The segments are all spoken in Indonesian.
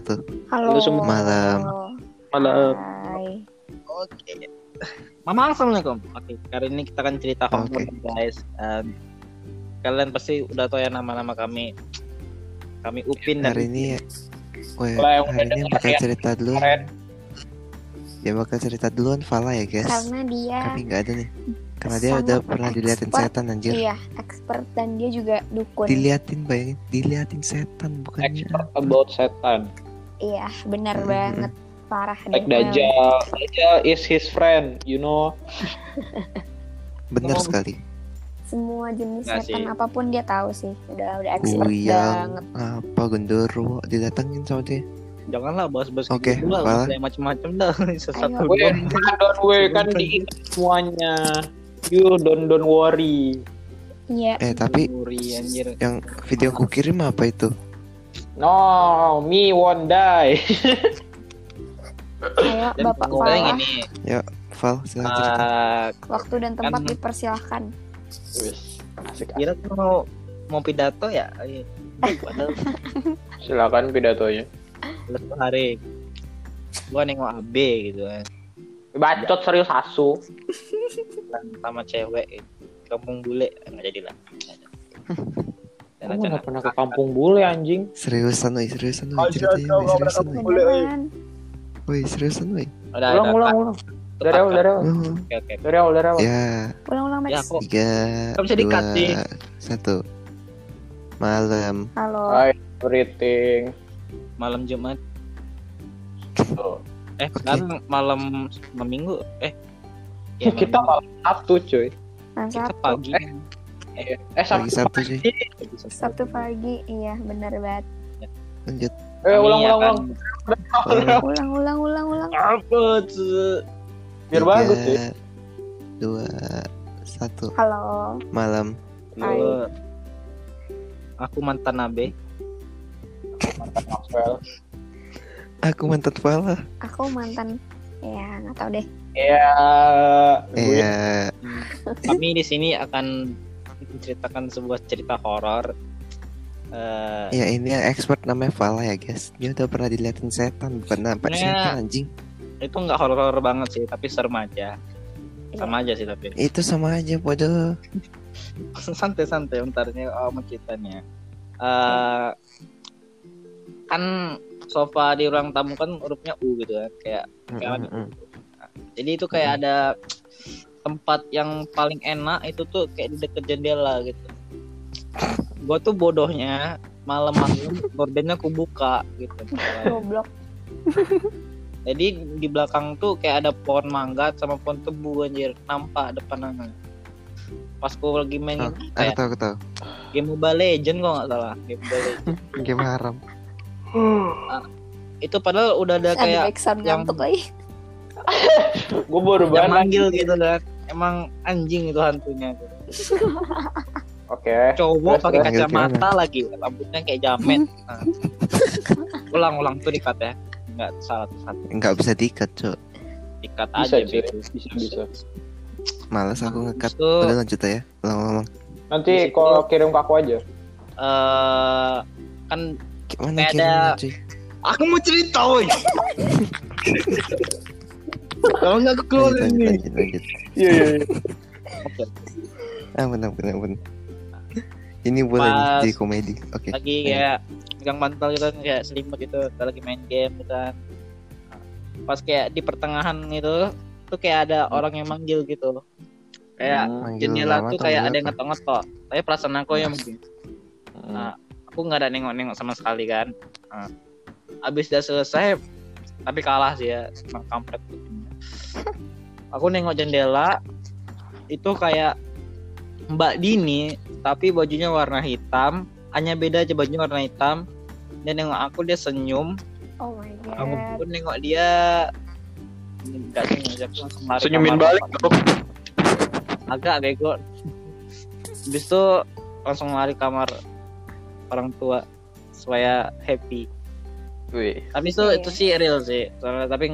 satu. Halo. Halo semua. Malam. Malam. Hai. Oke. Mama assalamualaikum. Oke, kali ini kita akan cerita Oke. horor guys. Um, kalian pasti udah tahu ya nama-nama kami. Kami Upin dan Hari ini Kalau yang hari ini bakal ya, cerita dulu kemarin. Yang bakal cerita duluan Fala ya guys Karena dia Kami nggak ada nih Karena dia udah pernah diliatin expert. setan anjir iya expert dan dia juga dukun. Diliatin bayangin Diliatin setan bukannya expert about setan. Iya benar Mm-mm. banget parah Like deh. Dajjal. Dajjal is his friend, you know. Bener Oh. sekali Semua jenis Nggak setan sih. apa pun dia tahu sih. Udah udah expert Kuyang banget. Apa gendero Didatengin sama dia Janganlah bahas-bahas Oke, gitu lah, macam-macam dah. Sesat. Weh, don't worry kan diingat semuanya. You don't don't worry. Iya. Eh tapi Worry anjir. Yang video ku kirim apa itu No, me won't die. Ayo Dan Bapak Fala. gini, Val silakan uh, Waktu dan tempat Kan- dipersilahkan. Wis, asik kira tuh mau mau pidato ya Ayo. padahal Silakan pidatonya. satu hari gua nengok AB gitu kan Bacot serius asu. dan sama cewek gitu. kampung bule nggak jadi lah Dan Kamu nggak pernah ke kampung bule anjing? Seriusan woi Seriusan kau woi nggak Seriusan Beneran. Woi seriusan udah Ulang, ulang, ulang. Dari awal, dari awal. Oh, oke oke Dari awal, dari awal. Ya Ulang-ulang ya Max. kok Tiga Kan Dua. Satu Malam Halo. Hai, everything. malam Jumat Tuh. eh Oke. sekarang malam malam minggu eh Ya, kita malam Sabtu cuy. Kita pagi Eh, Pagi Sabtu. Sabtu cuy Sabtu pagi. Iya benar banget. Lanjut Eh, ulang, Kami ulang, ulang. Oh, Ulang ulang ulang ulang. apa tuh Biar tiga, bagus cuy. Dua Satu Halo. Malam Hai. Aku mantan AB Mantan Maxwell. Aku mantan Fala Aku mantan ya nggak tahu deh. Iya. gue- Iya kami di sini akan menceritakan sebuah cerita horor. Eh, Ya ini yang expert namanya Fala ya guys. Dia udah pernah diliatin setan Bukan? Nampak setan anjing? itu nggak horor banget sih tapi serem aja. Iya. sama aja sih tapi. Itu sama aja bodoh. Santai santai bentarnya oh, mau ceritanya. Eh, kan sofa di ruang tamu kan hurufnya U gitu kan kayak kayak ada Mm-mm. jadi itu kayak ada tempat yang paling enak itu tuh kayak di deket jendela gitu. Gua tuh bodohnya malam-malam gordennya aku buka gitu. Goblok. jadi di belakang tuh kayak ada pohon mangga sama pohon tebu anjir. Nampak depan anak pas gua lagi main Oh, ini Aku kayak tahu aku tahu. game Mobile Legend kok nggak salah. Game Mobile Legend Game haram. Itu padahal udah ada kayak yang- lagi. Gue baru yang banget. manggil gitu kan emang anjing itu hantunya Oke. cowok Terus, pakai kacamata lagi rambutnya kayak jamet Nah. ulang-ulang tuh dikat ya nggak salah tuh satu Nggak bisa diikat cok dikat Bisa, aja cuy. gitu. Bisa, bisa. Males aku ngekat Udah lanjut aja Ulang-ulang Nanti Di situ- kalau kirim ke aku aja. eh kan Gimana kirimnya ada- cuy aku mau cerita woi kalau nggak aku keluar Lanjut ini. lanjut lanjut. Iya, iya, iya. Ampun ampun ampun Ini boleh Pas- jadi komedi. Oke. lagi Iya. kayak pegang bantal gitu kan kayak selimut gitu kita lagi main game gitu kan. Pas kayak di pertengahan itu tuh kayak ada orang yang manggil gitu. Kayak Hmm. Jendela tuh kayak ada yang ngetok-ngetok tapi perasaan aku ya mungkin. Hmm. Nah, aku nggak ada nengok-nengok sama sekali kan. Nah, abis udah selesai tapi kalah sih ya sama kampret aku nengok jendela itu kayak Mbak Dini tapi bajunya warna hitam hanya beda aja bajunya warna hitam dia nengok aku dia senyum Oh my aku god. pun nengok dia enggak senyum aku langsung lari Senyumin kamar. balik dong. agak bego habis itu langsung lari kamar orang tua supaya happy Wih. tapi itu Iya. itu sih real sih tapi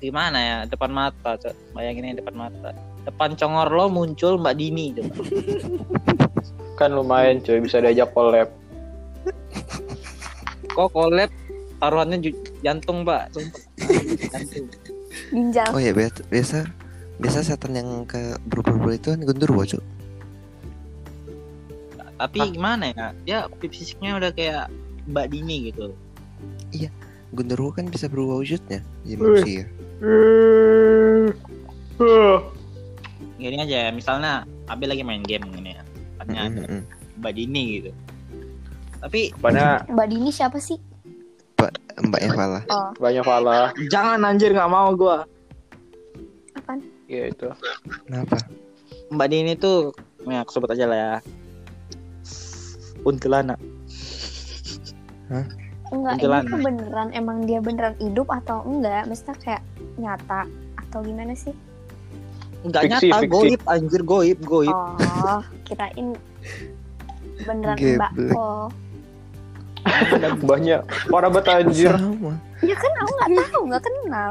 gimana ya? Depan mata Cok. bayangin aja depan mata. Depan congor lo muncul mbak Dini coba Kan lumayan cuy. Bisa diajak collab. kok collab? Taruhannya jantung mbak. Jantung. Ginjal. Oh ya biasa biasa biasa setan yang ke berubah itu kan gundurwo cuk. tapi gimana ya? Dia fisiknya udah kayak mbak Dini gitu. Gundurwo kan bisa berubah wujudnya jadi manusia. Gini aja misalnya Abi lagi main game gini ya Tempatnya ada Mm-mm. mbak Dini gitu tapi Banyak Mbak Dini siapa sih? Mbaknya Fala. Oh, banyak pala. jangan anjir nggak mau gua apaan? Iya itu. Kenapa? mbak Dini tuh ya aku sebut aja lah ya kuntilanak Enggak, ini Kuntilanak. tuh beneran emang dia beneran hidup atau enggak? Maksudnya kayak nyata atau gimana sih? nggak Fiksi, nyata fiksi. goib anjir goib goib Oh, kirain beneran Geblek. Mbak Oh. Banyak. Parah banget anjir. Sama. Ya kan aku nggak tahu, nggak kenal.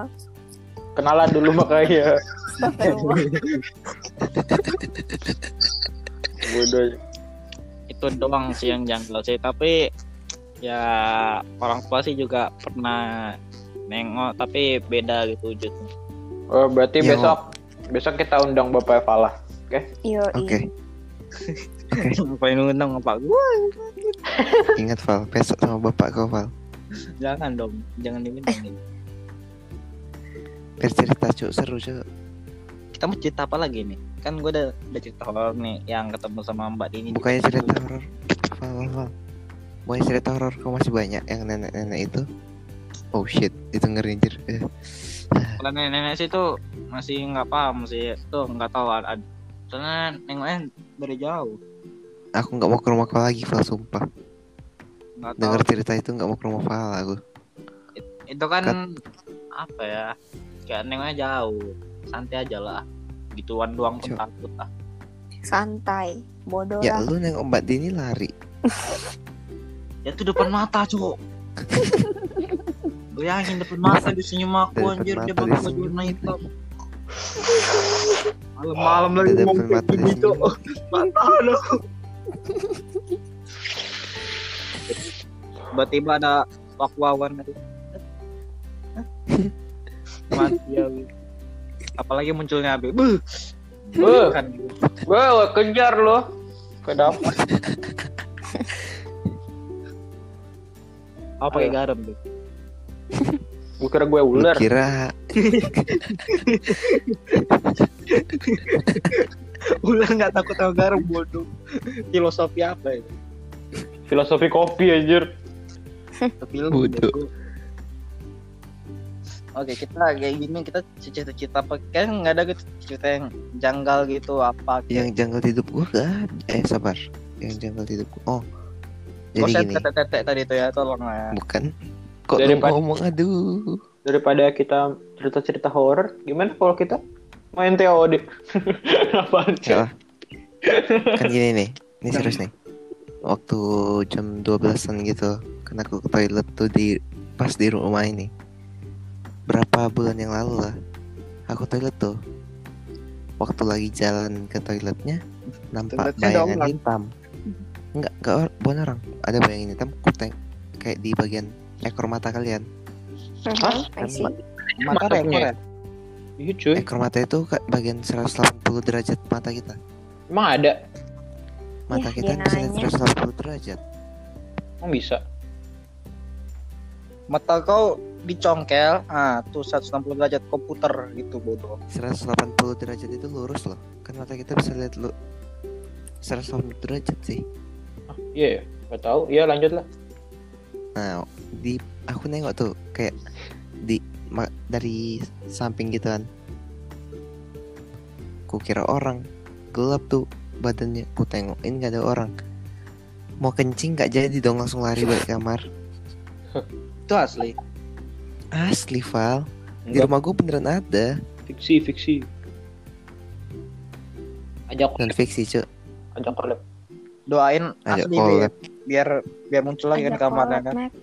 Kenalan dulu makanya. Bodoh. itu doang sih yang janggal sih tapi ya orang tua sih juga pernah nengok tapi beda gitu wujudnya Oh, berarti Iya, besok besok kita undang Bapak Fala. Yo, Oke. ngapain undang apa gua Ingat Val, besok sama bapak kau Val. jangan dong jangan diminta Biar cerita cuk seru cuk. kita mau cerita apa lagi nih kan gue udah udah cerita horor nih yang ketemu sama mbak Dini di Bukannya cerita horor. Val, Val. Bukannya cerita horor kau masih banyak yang nenek-nenek itu. Oh shit, itu ngeri anjir. Eh, kalau nenek-nenek sih tuh masih nggak paham sih tuh nggak tahu ada soalnya nengoknya dari jauh Aku nggak mau ke rumah kau lagi Val, sumpah. nggak tahu Dengar cerita itu nggak mau ke rumah Val aku. itu kan apa ya kayak nengoknya jauh santai aja lah gituan doang pun takut lah santai. Bodoh Ya lah. lu nengok Mbak Dini lari. ya itu depan mata cowok bayangin depan mata di senyum aku Depan anjir dia pakai baju warna hitam malam-malam lagi ngomong kayak gitu. mata lo tiba-tiba ada wakwawan tadi. Mati ya apalagi munculnya Abi Buh. Buh. kan. Wah, kejar lo. Kenapa? apa pakai garam tuh Gue kira gue Lu ular. kira ular nggak takut sama garam bodoh filosofi apa itu Filosofi kopi anjir. film Bodoh. bego. Oke kita kayak gini kita cerita-cerita apa kan nggak ada gitu cerita yang janggal gitu apa yang janggal di hidup gua gak ada. Eh sabar. Yang janggal di hidup gua. Oh. Jadi Jadi gini, tetek tadi tuh ya tolong ya. bukan. Kok Daripada- ngomong aduh. Daripada kita cerita-cerita horor, gimana kalau kita main TOD? Apaan sih? Ya. Kan gini nih. Ini serius nih. Waktu jam 12-an gitu, kan aku ke toilet tuh di pas di rumah ini. Berapa bulan yang lalu lah. Aku toilet tuh. Waktu lagi jalan ke toiletnya, nampak Toiletnya ada bayangan orang. hitam. Enggak, enggak bukan orang. Ada bayangan hitam kuteng kayak di bagian ekor mata kalian. Hah? I see. Mata rekor ya? Iya cuy, Ekor mata itu bagian 180 derajat mata kita. emang ada? Mata Yah, kita bisa nanya. 180 derajat. Emang bisa? Mata kau dicongkel, ah tuh 160 derajat komputer gitu bodoh. 180 derajat itu lurus loh. Kan mata kita bisa lihat lu 180 derajat sih. Ah, Iya ya, gak tahu. Iya lanjut lah. Nah, di aku nengok tuh kayak di ma- dari samping gitu kan. Ku kira orang gelap tuh badannya. Ku tengokin gak ada orang. Mau kencing gak jadi dong langsung lari balik kamar. Itu asli. Asli Val. Di rumah gue beneran ada fiksi, fiksi. Ajak, dan fiksi cuy. ajak collab. Doain Ada asli collab. Biar biar muncul lagi kan kamarnya collab, kan. Max.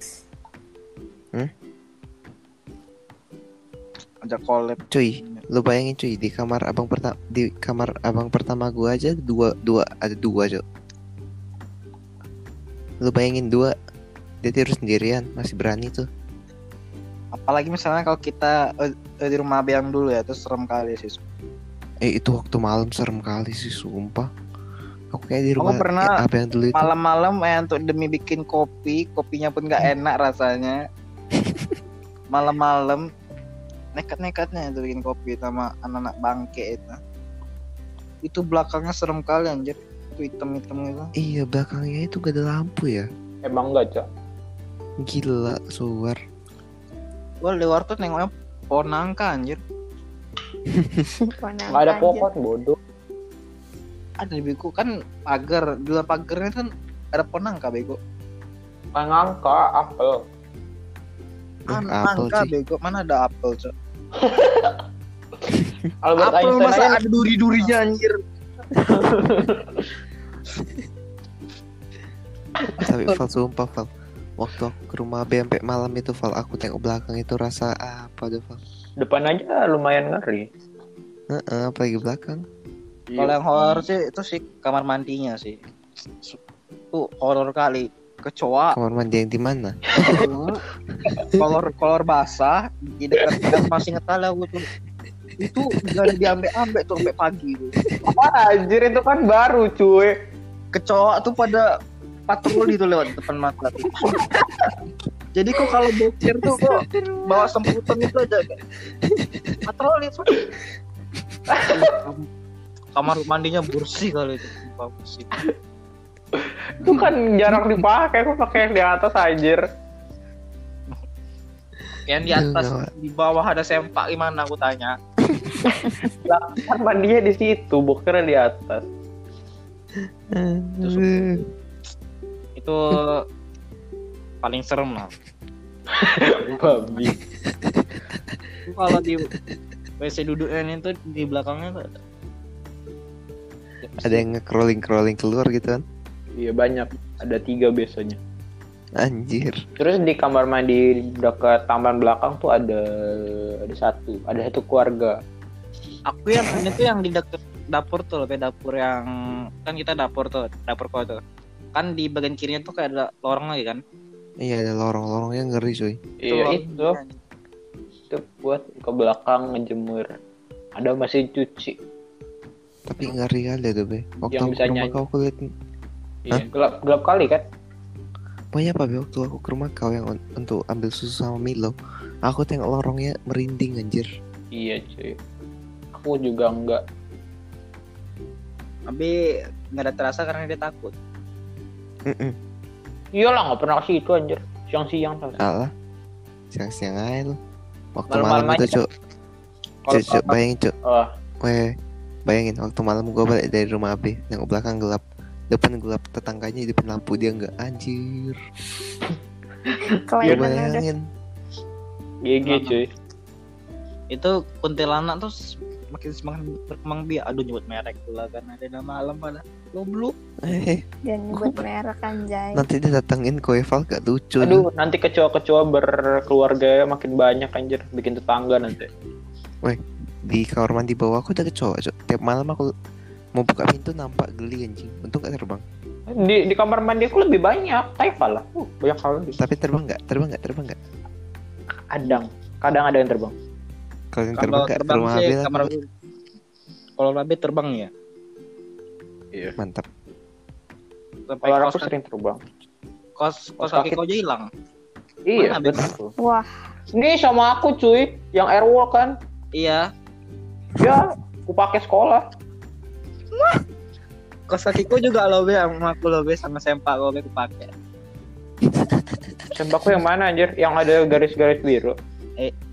Ajak collab. Cuy, lu bayangin cuy di kamar abang pertama di kamar abang pertama gua aja dua dua ada dua cuy. Lu bayangin dua dia tidur sendirian masih berani tuh. apalagi misalnya kalau kita eh, eh, di rumah Abe yang dulu ya itu serem kali sih Eh itu waktu malam serem kali sih sumpah. Aku kayak di Aku rumah pernah eh, apa yang dulu itu. malam-malam eh untuk demi bikin kopi kopinya pun nggak enak rasanya malam-malam nekat-nekatnya itu bikin kopi sama anak-anak bangke itu itu belakangnya serem kali anjir itu hitam-hitam gitu Iya belakangnya itu gak ada lampu ya. Emang enggak, Cok? Gila suar. gua lewat tuh nengoknya pohon nangka anjir Enggak ada pohon, bodoh. Ada di bego kan pagar di luar pagarnya kan ada pohon nangka bego ngangka apel. An- apel nangka sih. bego mana ada apel cok Albert apel Einstein masa aja ada duri-durinya anjir Tapi Val sumpah Val. Waktu aku ke rumah B sampai malam itu Val aku tengok belakang itu rasa apa tuh Val. depan aja lumayan ngeri. Heeh, apalagi belakang. Kalau yang horor sih itu sih kamar mandinya sih. Tuh horor kali. Kecoa. Kamar mandi yang di mana? kolor kolor basah di dekat dekat masih ngetala aku tuh. Itu gak ada diambek-ambek tuh sampai pagi tuh. Apa anjir itu kan baru, cuy. kecoa tuh pada patroli tuh lewat depan mata tuh. jadi kok kalau bokir tuh kok bawa semputan itu aja. Patroli tuh kamar mandinya bersih kali itu bersih Itu kan jarang dipakai, aku pakai yang di atas anjir. yang di atas Enggak. di bawah ada sempak gimana aku tanya Kan mandinya di situ, bokernya di atas. itu paling serem lah Babi. kalau di WC duduknya itu di belakangnya tuh ada Ada yang nge-crawling crawling keluar gitu kan? Iya banyak, ada tiga biasanya. Anjir. Terus di kamar mandi dekat taman belakang tuh ada ada satu, ada satu keluarga. aku yang ini tuh yang di deket dapur tuh lebih dapur yang kan kita dapur tuh dapur kau tuh kan di bagian kirinya tuh kayak ada lorong lagi kan Iya ada lorong-lorongnya ngeri cuy. Iya lorong- itu, itu buat ke belakang ngejemur. Ada mesin cuci. Tapi ngeri kali tuh be. Waktu Yang aku bisa ke rumah nyanyi. kau aku lihat Iya, gelap gelap kali kan? Pokoknya apa be waktu aku ke rumah kau yang un- untuk ambil susu sama Milo. Aku tengok lorongnya merinding anjir. Iya cuy. Aku juga enggak. tapi nggak ada terasa karena dia takut Mm-mm. Iyalah nggak pernah ke situ anjir. Siang-siang tapi. Alah. Siang-siang aja lu. Waktu Malam-malam malam itu Cuk, cuk, bayangin cuk. Oh, Weh, bayangin waktu malam gua balik dari rumah AB, yang belakang gelap, depan gelap, tetangganya hidupin lampu dia nggak anjir. Udah. bayangin. GG cuy. itu kuntilanak tuh makin semakin berkembang biak aduh nyebut merek pula kan ada nama alam pada goblok Eh, Dan nyebut merek anjay. nanti dia datengin Koeval gak lucu. Aduh, nanti kecoa-kecoa berkeluarga makin banyak anjir, bikin tetangga nanti. Di kamar mandi bawah aku ada kecoa, cuk. Tiap malam aku mau buka pintu nampak geli anjing. Untung gak terbang. Di di kamar mandi aku lebih banyak, Taifa lah. Uh, banyak kali. Tapi terbang nggak? Terbang nggak? Terbang nggak? Kadang, kadang ada yang terbang. Kalau yang terbang kalau nggak ke terbang rumah sih kamar kalau babe terbang ya mantap. sampai Kalau kos aku sering terbang. kos kos kaki kau aja hilang Iya, betul. Wah, Ini sama aku cuy, yang airwall kan. iya Ya, aku pakai sekolah. kos kaki kau juga lo be sama aku lo be sama sempak kau be aku pakai Sembako yang mana anjir? Yang ada garis-garis biru.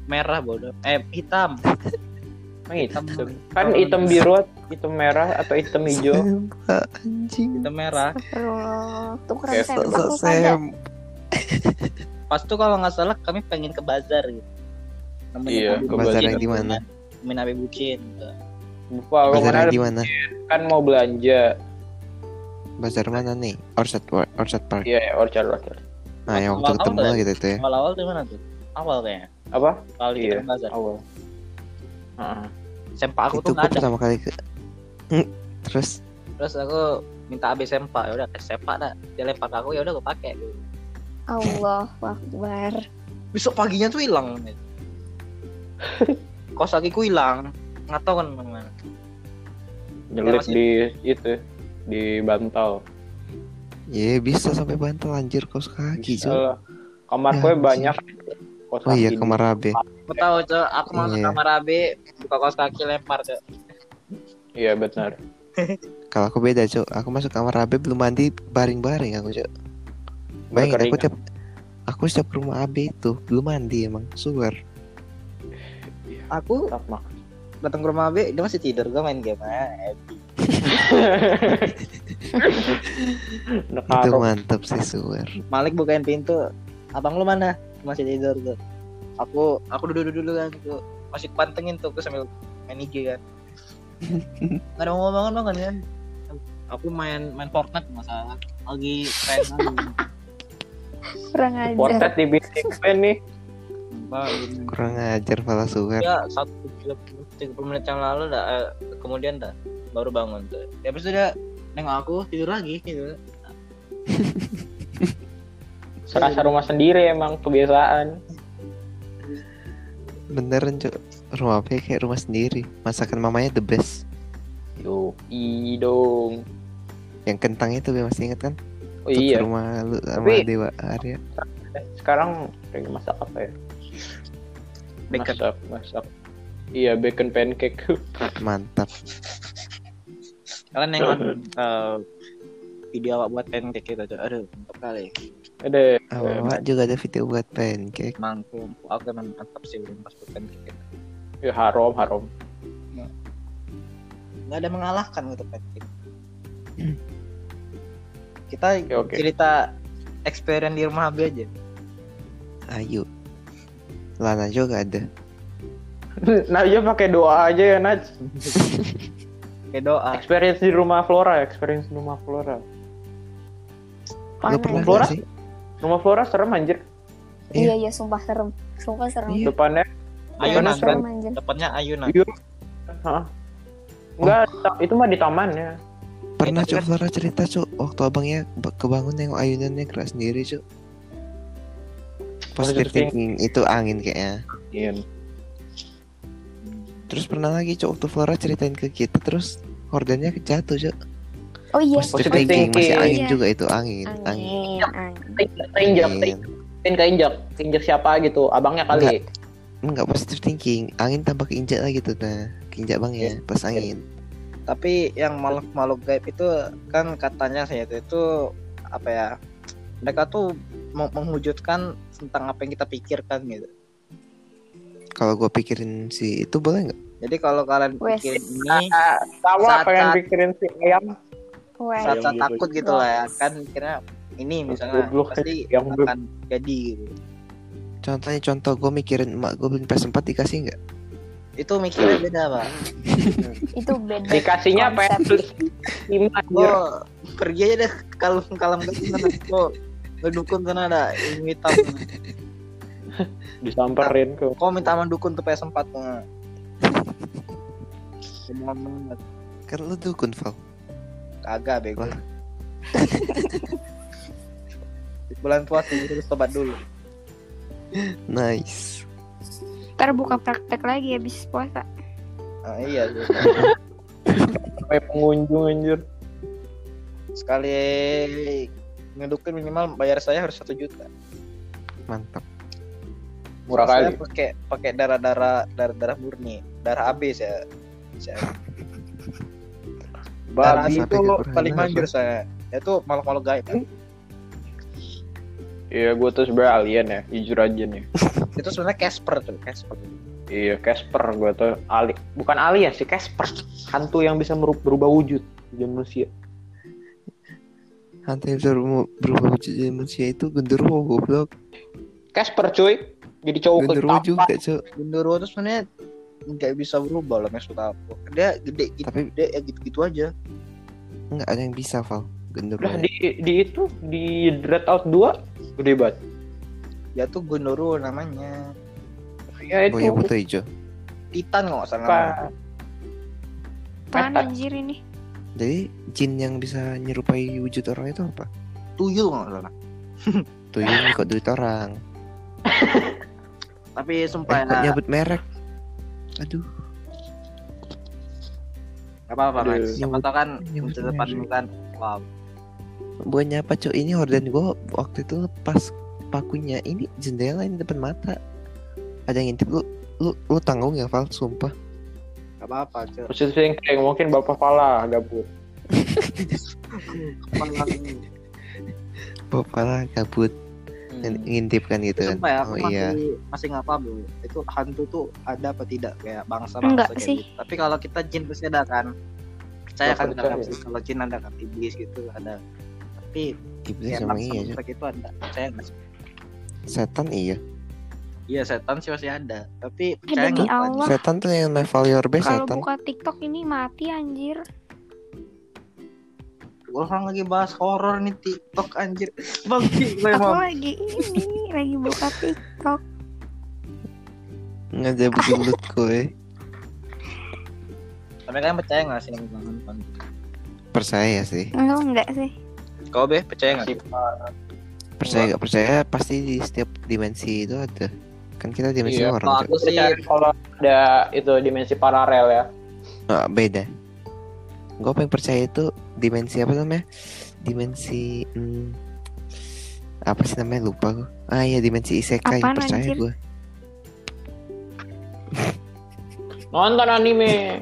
merah bodoh eh hitam Emang hitam. Hitam. Kan hitam biru, hitam merah atau hitam hijau. Sempak, anjing. hitam merah sempak tuh ada. sem. pas tuh kalau nggak salah kami pengen ke bazar gitu Namanya Iya, ke. Bazar yang di mana? Min Abe Bucin gitu. Lupa, yang di mana? kan mau belanja. Bazar mana nih? Orchard Orchard Park. Iya, orchard orchard. Nah, yang waktu ketemu ya? gitu tuh ya. awal-awal tuh mana tuh awal kayaknya Apa? kita Iya, ke bazar awal. Heeh. sempak aku Itu tuh gue nggak ada pertama kali ke. Terus terus aku minta AB sempak ya udah tes sempak dah dia lempar ke aku ya udah aku pakai gitu. Allah Akbar. besok paginya tuh hilang kos kakiku hilang nggak tahu kan mana Nyelip masih- di itu di bantal. Iya bisa sampai bantal anjir kaos kaki lah. Kamarku Ya, banyak kos Oh iya kaki. kamar Abe. aku tahu cok aku masuk Iya. kamar AB buka kaos kaki lempar cok Iya benar. Kalau aku beda cuk, aku masuk kamar Abe belum mandi baring-baring aku cuk. Bayangin aku Berkeringat. tiap aku setiap ke rumah Abe itu belum mandi emang sugar. Aku Sama. datang ke rumah AB dia masih tidur gue main game ah, happy. Itu mantap sih sugar. Malik bukain pintu abang lu mana masih tidur tuh aku aku duduk dulu kan tuh masih pantengin tuh aku sambil main IG kan nggak ada ngomong ngomong kan kan aku main main Fortnite masalah lagi tren lagi Kurang ajar. Portet di bisik pen nih. Ini. Kurang ajar pala sugar. ya satu tiga puluh menit yang lalu dah eh, kemudian dah baru bangun tuh ya habis itu dia nengok aku tidur lagi gitu Serasa rumah sendiri emang kebiasaan. Beneran cuk. Rumah Abe kayak rumah sendiri. Masakan mamanya the best. Yo, i dong. Yang kentang itu Be, masih ingat kan? Oh iya, Rumah lu sama Tapi- Dewa Arya. Sekarang lagi masak apa ya? Bacon. Masak, masak. Iya, bacon pancake. Mantap. kalian nengok eh, video awak buat pancake itu tuh aduh mantap kali Ada Awak juga ada video buat pancake. mangkum aku emang mantap sih belum pas buat pancake ya, harom, harom. nggak ada mengalahkan gitu pancake kita Oke, oke. cerita experience di rumah Abi aja Ayo. Lana juga ada. Nah, iya pakai doa aja ya, Naj. kayak doa Experience di rumah Flora, experience di rumah Flora. Lu Panas. pernah Flora? sih? Rumah Flora serem anjir. Iya iya sumpah serem. Sumpah serem. Iya. Depannya ayunan kan serem anjir. dapatnya ayunan Hah? Enggak, ta- itu mah di tamannya. Pernah Itu cuk kan- Flora cerita cuk waktu abangnya ba- kebangun nengok ayunannya gerak sendiri cuk. Positive thinking itu angin kayaknya. Iya. Terus pernah lagi cuk waktu Flora ceritain ke kita terus hordanya jatuh cuk. Oh iya. Positive Positive thinking masih thinking. angin Iya. juga itu angin. Angin. Angin, angin. Keinjak, Angin. keinjak, keinjak, siapa gitu? Abangnya kali. Enggak positive thinking, angin tambah keinjak lagi tuh nah. Keinjak bangnya pas angin. tapi yang makhluk-makhluk gaib itu kan katanya saya itu itu apa ya mereka tuh mewujudkan tentang apa yang kita pikirkan gitu Kalau gua pikirin si itu boleh nggak? jadi kalau kalian pikirin ini Ah, sama Saat- pengen saat- pikirin si ayam. Saat Yang gitu. takut gitu lah ya kan kira ini misalnya Goblok, pasti yang akan jadi gitu Contohnya contoh gue mikirin emak gue beli PS4 dikasih nggak? itu mikirnya beda pak Itu beda. Dikasihnya konsep. PS lima anjir. lo pergi aja deh kalau kalam ke sana lo dukun sana ada ilmu hitam Disamperin ke. kau minta sama dukun tuh PS4 tuh Semua banget. Kan lu dukun Val. Kagak bego. Bulan puasa terus tobat dulu. Nice. Ntar buka praktek lagi habis puasa. Ah, iya. Sampai pengunjung anjir. Sekali ngedukun minimal bayar saya harus satu juta. Mantap. Murah Saya kali. pakai pakai darah darah darah darah murni, darah AB saya. saya. Darah Babi. Itu paling manjur saya. Itu malu-malu gaib. kan. Iya, gue tuh sebenarnya alien ya, jujur aja nih. Itu sebenarnya Casper tuh, Casper. Iya, Casper gue tuh ali, bukan alien sih, Casper. Hantu yang bisa meru- berubah wujud jadi manusia. Hantu yang bisa berubah- jadi manusia itu genderuwo goblok. Casper cuy, jadi cowok Genderuwo juga cok. Gundurwo itu sebenarnya nggak bisa berubah loh maksud aku. Dia gede gitu, Tapi- gede ya gitu-gitu aja. Enggak ada yang bisa Val. Genderuwo. Udah di di itu di Dread Out 2 gede banget. Ya tuh Gundurwo namanya. Ya itu Boya buta hijau. Titan nggak salah. Meta. anjir ini? Jadi jin yang bisa nyerupai wujud orang itu apa? Tuyul nggak salah. Tuyul ngikut duit orang. Tapi Eh, sumpah kok ya, nyebut merek? Aduh, gak apa-apa. Max. Siapa tau kan depanmu kan. Wow. buahnya apa cok? Ini horden gua waktu itu lepas pakunya. Ini jendela ini depan mata. Ada yang ngintip lu, lu, lu tanggung ya Val? Sumpah. Gak apa-apa, Cuk. Positif thinking mungkin bapak pala gabut. Bapak kabut dan Hmm. ngintip kan gitu kan. Ya, Oh masih iya. masih nggak paham loh. Itu hantu tuh ada apa tidak kayak bangsa Enggak bangsa sih. gitu. Tapi kalau kita jin pasti ada kan. Percaya kan dalam sih. kalau jin ada kan iblis gitu ada. Tapi Iblis kayak sama iya, gitu ada. Percaya nggak sih? Setan iya. Iya setan sih masih ada. Tapi Eh, percaya nggak? Allah. Setan tuh yang level your best Kalau setan. buka TikTok ini mati anjir. Orang lagi bahas horor nih TikTok anjir. Bang, gue Aku lagi ini lagi buka TikTok. Nggak ada begilut gue. Tapi kalian percaya nggak sih yang bangun? Percaya sih. Enggak enggak sih. Kau be percaya nggak? Percaya nggak percaya pasti di setiap dimensi itu ada. Kan kita dimensi Iya, orang. Aku sih kalau ada itu dimensi paralel ya. Ah, beda. Gue paling percaya itu dimensi apa namanya? Dimensi hmm, apa sih namanya lupa gue. Ah iya dimensi isekai Apaan, percaya anjir? gue. Nonton anime.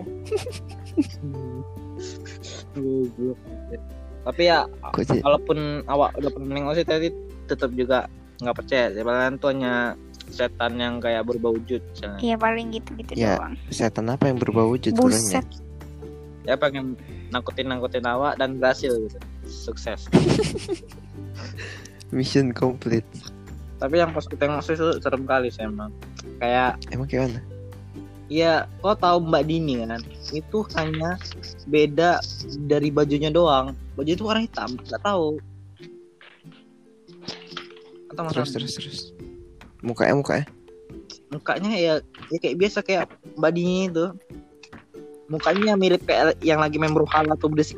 Tapi ya walaupun awak udah pernah nengok sih tadi tetap juga nggak percaya sebenarnya tuh hanya setan yang kayak berubah wujud misalnya Iya paling gitu-gitu Ya. doang. setan apa yang berbau wujud? Buset. ya pengen nangkutin nangkutin awak dan berhasil gitu sukses Mission complete. tapi yang pas kita tengok sih itu serem kali sih emang kayak Emang kayak mana? ya kau tahu Mbak Dini kan itu hanya beda dari bajunya doang baju itu warna hitam nggak tahu atau Terus terus terus. Mukanya mukanya. mukanya ya, ya kayak biasa kayak Mbak Dini itu mukanya mirip kayak yang lagi main berhala tuh berisik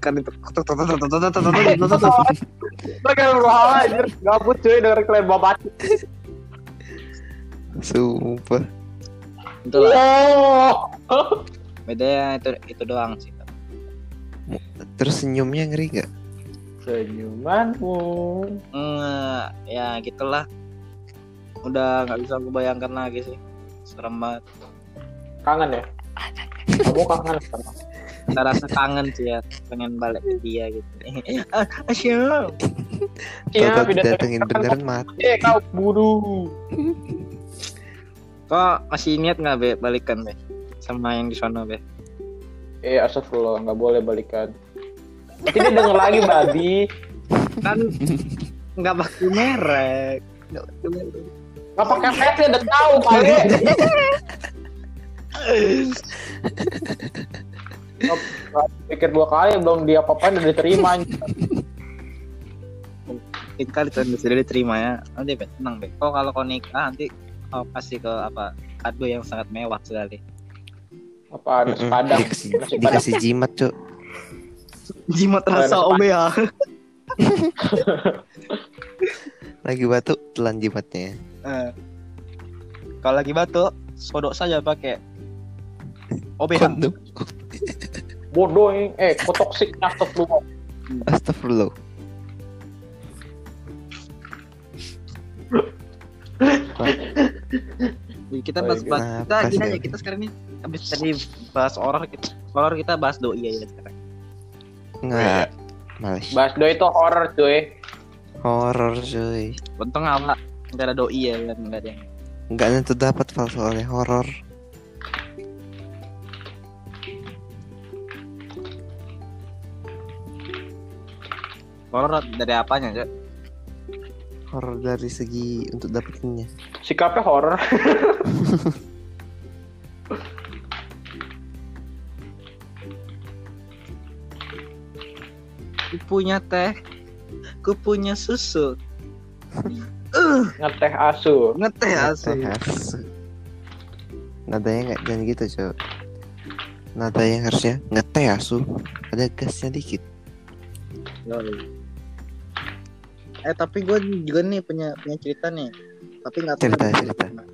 kan itu Bagai berhala anjir. Gabut cuy denger kalian babat. Sumpah. itulah Oh. bedanya itu itu doang sih Terus senyumnya ngeri gak? Senyumanmu. Hmm, ya gitulah udah nggak bisa aku bayangkan lagi sih serem banget Kangen ya? Kamu kangen sama rasa kangen sih ya pengen balik ke dia gitu ah asyik Iya, Kalau pindah datengin beneran mati. Eh, kau buru. kok masih niat nggak be balikan be sama yang di sana be Eh, astagfirullah, nggak boleh balikan. Nanti dia denger lagi, babi. kan nggak pakai merek nggak pakai merek. Nggak pakai flash dia udah tahu, kali. Pikir dua kali belum dia apa-apain udah diterima. mungkin kali tuh sudah diterima ya nanti be tenang be kok kalau kau nikah nanti kau kasih ke apa kado yang sangat mewah sekali Apa ada sepadang? Dikasih, Nasi padang. dikasih jimat cok. jimat rasa omea Lagi batuk telan jimatnya. Eh. kalau lagi batuk sodok saja pakai OBH Kondom. Bodoh ini. Eh, kok toksik astagfirullah. Astagfirullah. Kita bahas, bahas Nah, kita pas gini ya. aja kita sekarang ini habis tadi bahas horor kita horor kita bahas doi aja sekarang. Nggak. Males. Basdo itu horror cuy. Horor cuy. Untung awak nggak ada doi ya kan nggak ada yang Nggak nentu dapat fal soalnya horor. horor dari apanya cok? Horor dari segi untuk dapetinnya. Sikapnya horror. Ku punya teh, ku punya susu. Ngeteh asu. Ngeteh asu. Nada asu. Nadanya nggak jangan gitu cok. Nada yang harusnya ngeteh asu. Ada gasnya dikit. Eh tapi gue juga nih punya punya cerita nih. Tapi nggak tahu Cerita, dari cerita. mana.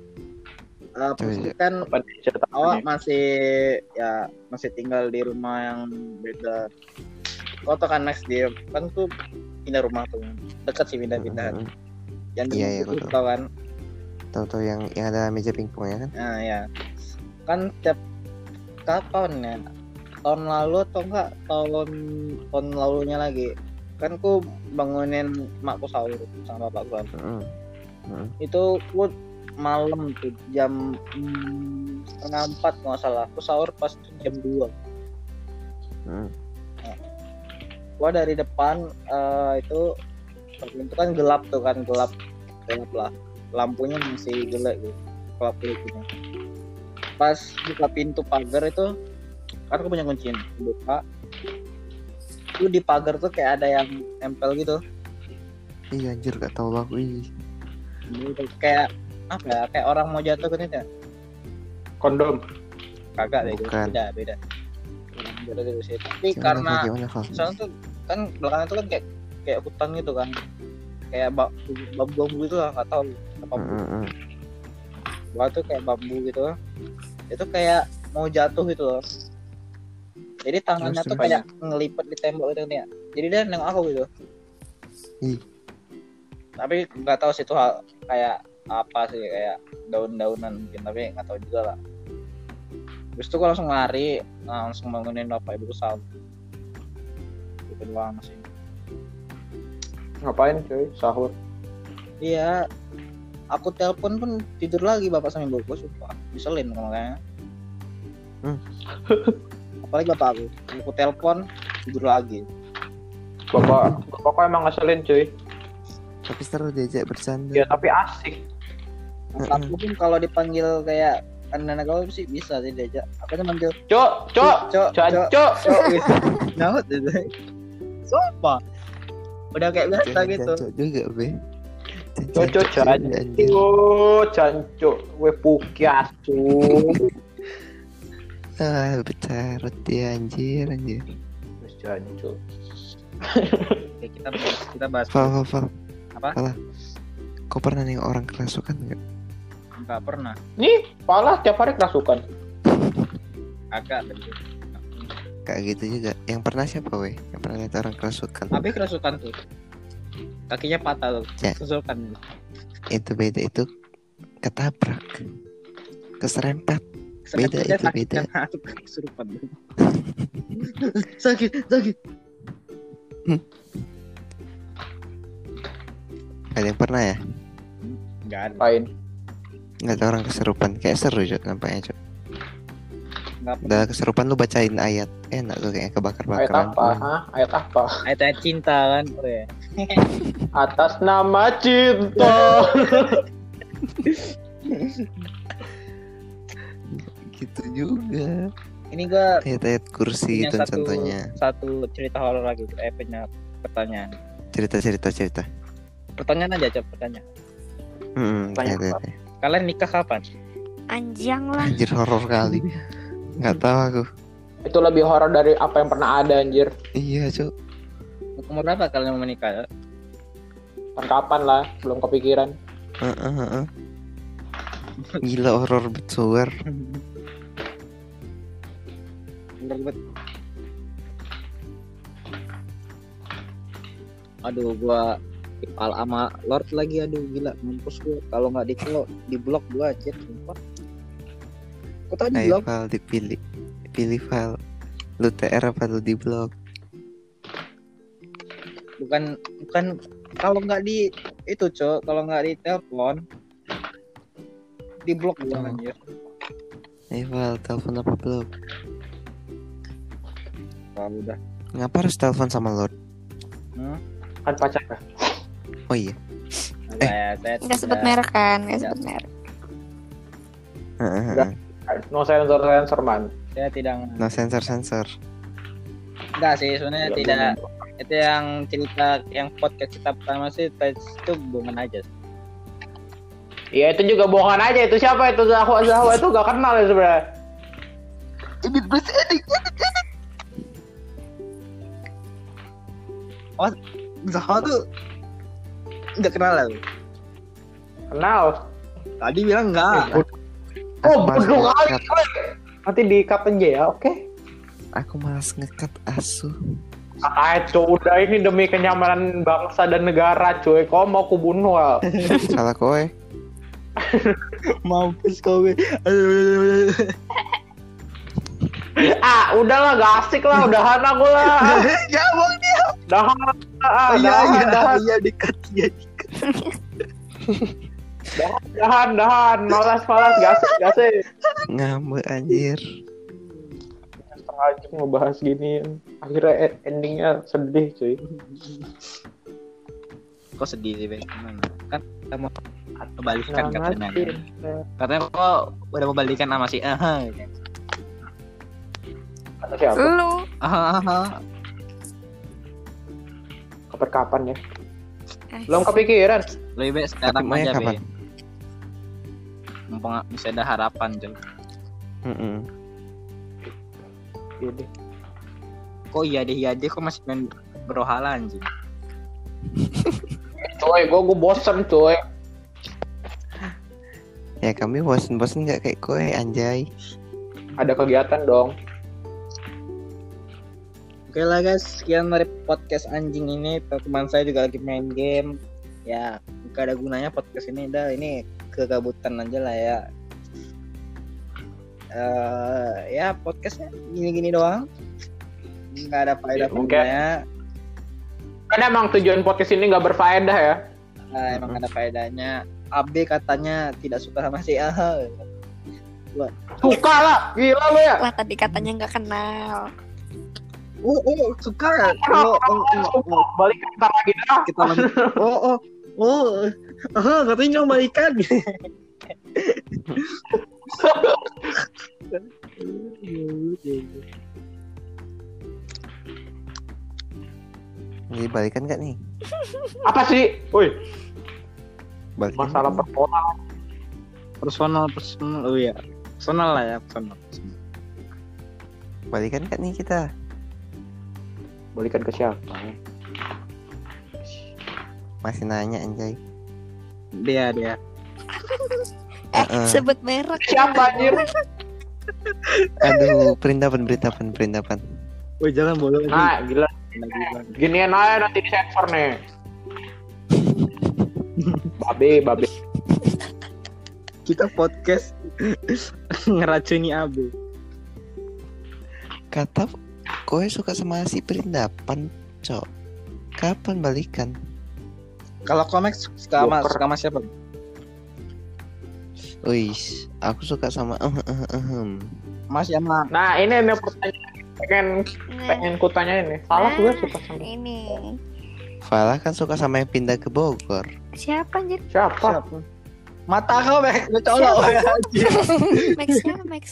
eh, Coba, coba. kan awak masih ya masih tinggal di rumah yang beda kau tau kan next dia kan tuh pindah rumah tuh dekat sih pindah-pindahan Mm, yang Iya, iya, tau kan? Tahu-tahu yang yang ada meja pingpongnya kan? nah ya kan tiap kapan ya? Tahun lalu atau enggak? Tahun tahun lalunya lagi. Kan ku bangunin makku sahur sama bapakku kan. Mm, mm. itu ku malam tuh jam mm, setengah empat nggak salah. Aku sahur pas tuh jam dua. Mm. gua dari depan eh, itu itu kan gelap tuh kan gelap gelap lah lampunya masih gelap gitu gelap gitu pas buka pintu pagar itu kan aku punya kunci buka itu di pagar tuh kayak ada yang nempel gitu Iya anjir gak tahu aku ih. Gitu, kayak apa ya kayak orang mau jatuh kan itu Kondom. kagak deh gitu. Bukan. beda beda gitu sih tapi Gimana, karena gimana soalnya tuh kan belakang itu kan kayak kayak hutan gitu kan. Kayak bab- bambu-bambu gitu lah nggak tahu. Apa mm. gua tuh kayak bambu gitu. Itu kayak mau jatuh gitu loh. Jadi tangannya Terus, tuh kayak ngelipet di tembok gitu nih. Ya jadi dia nengok aku gitu. Ih. tapi nggak tahu sih itu hal kayak apa sih kayak daun-daunan mungkin tapi nggak tahu juga lah. Terus tuh gua langsung lari langsung bangunin bapak ibu sahur itu doang sih Ngapain cuy? Sahur. Iya, aku telepon pun tidur lagi bapak sama ibu gue sumpah ngeselin kalau kayaknya. Hmm. Apalagi bapak aku, aku telepon tidur lagi. Bapak, bapak kok emang ngeselin cuy. Tapi seru diajak bercanda. Ya tapi asik. Aku pun kalau dipanggil kayak anak kau sih bisa sih diajak. Aku tuh manggil Cok, cok, cok, cok, cok. cok, gitu. Sumpah. Udah kayak biasa gitu. juga be. Cok, cok, Jancok juga, anjir. Cok, cancuk, we pukias. Ah, bercarut dia anjir anjir. Terus. Oke, kita bahas, kita bahas Val, Val, Val. Apa? Val. Kau pernah nih orang kerasukan nggak? nggak pernah. Nih, pala tiap hari kerasukan. Gitu. Kayak gitu juga. Yang pernah siapa weh? Yang pernah lihat orang kerasukan? Tapi kerasukan tuh. Kakinya patah tuh. Ya. Kerasukan. Itu beda itu ketabrak. Keserempet. Beda, itu beda. aku kesurupan. sakit, sakit. Ada yang pernah ya? Enggak ada. Lain. Nggak ada orang keserupan. Kayak seru Cok nampaknya Cok. Udah keserupan lu bacain ayat. Enak tuh kayak Ayat kebakar-bakaran. apa? Hah? Ayat apa? Ayat cinta kan, ya. Atas nama cinta. Gitu juga. Ini gua Ayat-ayat kursi itu satu contohnya. satu cerita horor lagi. Eh punya pertanyaan. Cerita-cerita cerita. Pertanyaan aja coba pertanyaan. Hmm, Tanya ayat- apa? ayat. Kalian nikah kapan? Anjang lah. Anjir horor kali. Nggak tahu aku. Itu lebih horor dari apa yang pernah ada anjir. Iya, Cok. Umur berapa kalian mau menikah? Kan kapan lah, belum kepikiran. Heeh, heeh. Gila horor betuwer. Bet- Aduh, gua Al sama Lord lagi aduh gila mampus gua kalau nggak di di blok gua aja sumpah. Tau di blok? file dipilih. Pilih file. Lu TR apa lu di blog? Bukan bukan kalau nggak di itu cok kalau nggak di telepon di blok gua Oh. anjir. File telepon apa blog? Kalau udah Ngapa harus telepon sama Lord? Kan pacar. Oh iya. saya saya Nggak sebut merek kan? Nggak Tidak. sebut merek. Heeh. No sensor sensor man. saya tidak No sensor sensor. enggak sih sebenarnya tidak boleh. itu yang cerita yang podcast kita pertama sih itu bohongan aja Iya itu juga bohongan aja itu siapa itu Zahwa Zahwa itu gak kenal ya sebenarnya. Zaha tuh nggak kenal lah lu. Kenal. tadi bilang enggak Aku Oh, malas bodoh kali. Nanti di cut aja ya, oke? Aku malas ngekat asu. Ah, cuy, udah ini demi kenyamanan bangsa dan negara, cuy. Kau mau ku bunuh, Al. Salah kowe. Mampus kowe. ah, udahlah, gak asik lah. Udahan aku lah. Ya bang dia. Udahan. Ah, Iya udahan, iya udahan, iya dekat iya dekat. Udahan, udahan. Malas, malas. Gak asik, gak asik. Ngambek anjir. Setengah jam ngebahas gini. Akhirnya e- endingnya sedih, cuy. Kok sedih sih? Gimana? Kan kita mau kebalikan Nah, katanya. kan. Katanya kok udah mau balikan sama si Aha. gitu. Kata siapa? Lu. Aha, aha. Kapan-kapan ya? Eh, Belum kepikiran. Lebih baik sekarang aja, kapan? Be. Mumpung bisa ada harapan, Jel. Mm-mm. Iya deh. Kok iya deh, iya deh, kok masih main berohala anjing. Cuy, gue gue bosen, cuy. Ya kami bosen-bosen gak kayak kowe anjay. Ada kegiatan dong. Oke lah guys, sekian dari podcast anjing ini. Teman saya juga lagi main game. Ya, gak ada gunanya podcast ini. Dah, ini kegabutan aja lah ya. eh ya podcastnya gini-gini doang. Nggak ada faedah Ya, mungkin. Kan emang tujuan podcast ini gak berfaedah ya. Nah, emang ada faedahnya. AB katanya tidak suka sama si Aha. Suka lah, gila lu ya. lah tadi katanya nggak kenal. Oh, oh, suka ya? Oh, oh, oh, oh. Balik ntar lagi dah. kita lanjut. oh oh oh ah katanya mau balikan Jadi balikan gak nih? Apa sih? Woi, Balikan. masalah perpola. personal personal oh iya personal lah ya personal Balikan gak nih kita? Balikan ke siapa? Masih nanya anjay. dia dia Eh, Heeh. sebut merek. Siapa anjir? Aduh, perintapan, perintapan, perintapan. Woi jangan bolong Nah, gila. Ginian aja nanti di sensor nih. Babe, babe. kita podcast ngeracuni AB Kata kowe suka sama si perindapan, cok. Kapan balikan? Kalau komik suka sama suka sama siapa Wis, aku suka sama eh eh, ehem. mas Nah, ini nih pertanyaan pengen Nah, pengen ku tanyain nih. Salah gue suka sama ini. Fala kan suka sama yang pindah ke Bogor. Siapa anjir? siapa? siapa mata kau colok Max siapa Max?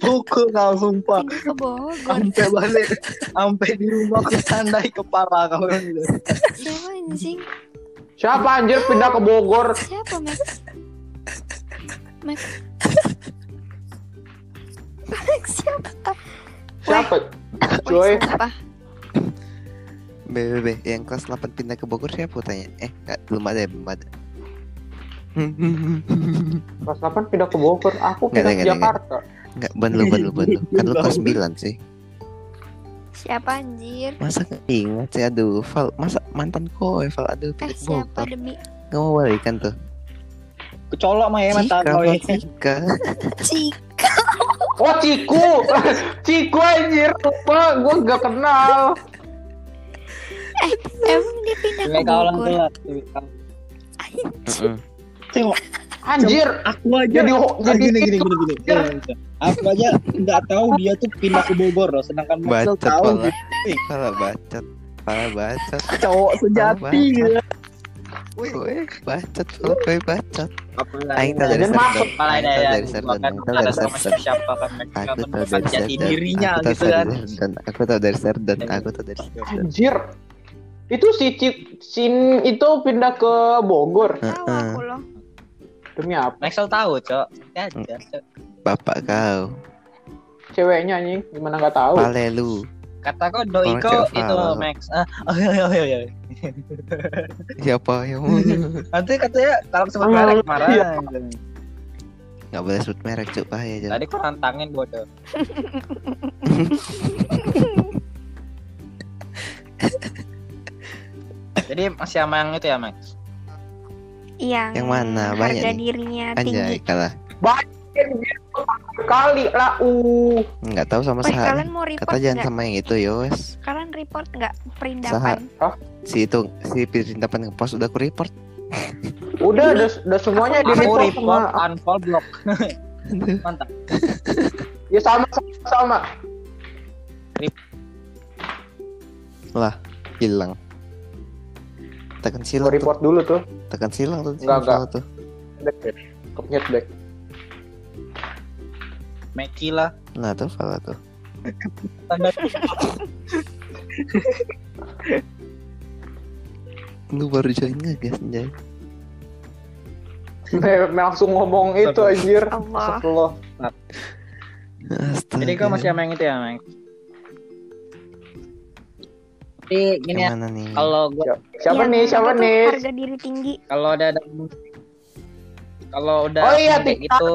Pukul kau sumpah Pindah ke Bogor. sampai balik sampai di rumah aku tandai kepala kau Siapa anjing? Siapa anjir pindah ke Bogor? Siapa Max? Max. Max siapa? Siapa? Cuy, siapa? BBB yang kelas 8 pindah ke Bogor siapa tanya? Eh, enggak, belum ada ya, belum ada. Kelas 8 pindah ke Bogor. Aku pindah ke. Jakarta. Enggak, ban lu, ban lu, ban lu. Kan lu kelas 9 sih. Siapa anjir? Masa ingat sih, aduh, Val, masa mantan kowe, Val, aduh, Eh pindah ke siapa Bogor. demi Nggak mau balikan tuh. kecolok mah ya Val, ya Cika. Cika? Oh, Ciku. Ciku anjir. Lupa, gue gak kenal. Emang dia pindah ke Bogor? telat cewek kau. Tengok Anjir. aku aja Jadi Ah, jadi gini gini itu. gini gini. Iya, iya. Aku aja nggak tahu dia tuh pindah ke Bogor loh, sedangkan Maxwell Bacot, tahu Val. Fala bacot. Fala bacot. cowok sejati gitu. Kowe bacot, kowe bacot. Aing tahu dari masuk Malah Aing tahu ya, dari kan Aing tahu dari kan Maxwell Aku tahu dari Serdon. dirinya Aku tahu gitu kan. Aku tahu dari Serdon. Aku tahu dari Serdon. Anjir. Itu si Cik Sin itu pindah ke Bogor. Tahu aku loh. Demi apa? Maxwell tahu, Cok. Santai aja, Cok. Bapak kau. Ceweknya anjing, gimana gak tahu. Palelu. Kata kau doi cewek itu. Max. Ah, oh iya iya iya. iya. Siapa yang Nanti katanya kalau sebut Ah, merek iya. marah. gitu. Nggak boleh sebut merek cuk bahaya. Tadi kau nantangin bodoh. Jadi masih sama yang itu ya, Max? Yang, Yang mana? Banyak harga nih. dirinya Anjay tinggi. kalah. Kali lah uh. Nggak tahu sama Weh, sehari. kalian mau report Kata jangan sama yang itu ya wes. Kalian report nggak perindapan? Si itu si perintapan ngepost udah aku report. Udah, udah, udah semuanya di report report, unfollow, block. Mantap. Ya sama sama. sama. Hilang. Tekan Gua silang tuh. report dulu tuh. Tekan silang tuh. Nggak, nggak. follow tuh. Back, back. Kepencet back. Meki lah. Nah tuh follow tuh. Lu baru join nggak guys anjay? langsung ngomong itu anjir. Allah. Astagfirullah. Astaga. Jadi kau masih sama yang itu ya, Max? Jadi gini ya, kalau gua Siapa Yang nih? Siapa nih? Harga diri tinggi. kalau udah ada kalau udah Oh iya, kayak gitu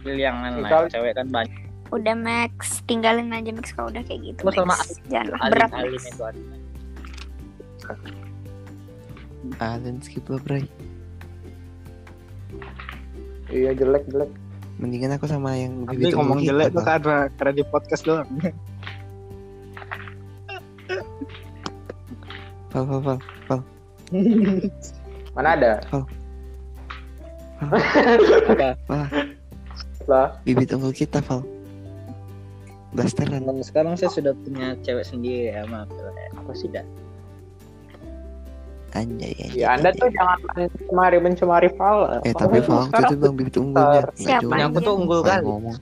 pilih yang lain lah. Cewek kan banyak. Udah Max, tinggalin aja Max kalau udah kayak gitu. Lu sama Max. Janganlah Alin berat Alin Max. itu ada. Alien skip lah bray. Iya jelek jelek. Mendingan aku sama yang Tapi bibit ngomong jelek tuh karena karena di podcast doang. Fal fal fal. Mana ada? Lah. Bibit unggul kita fal. Blasteran. Dan sekarang saya sudah punya cewek sendiri ya, maaf. Apa sih dah? Anjay anjay. Ya Anda anjay. tuh jangan mencemari mencemari Fala. Eh tapi Fal waktu itu bang bibit unggulnya. Siapa? Punya aku tuh unggul kan. ngomong.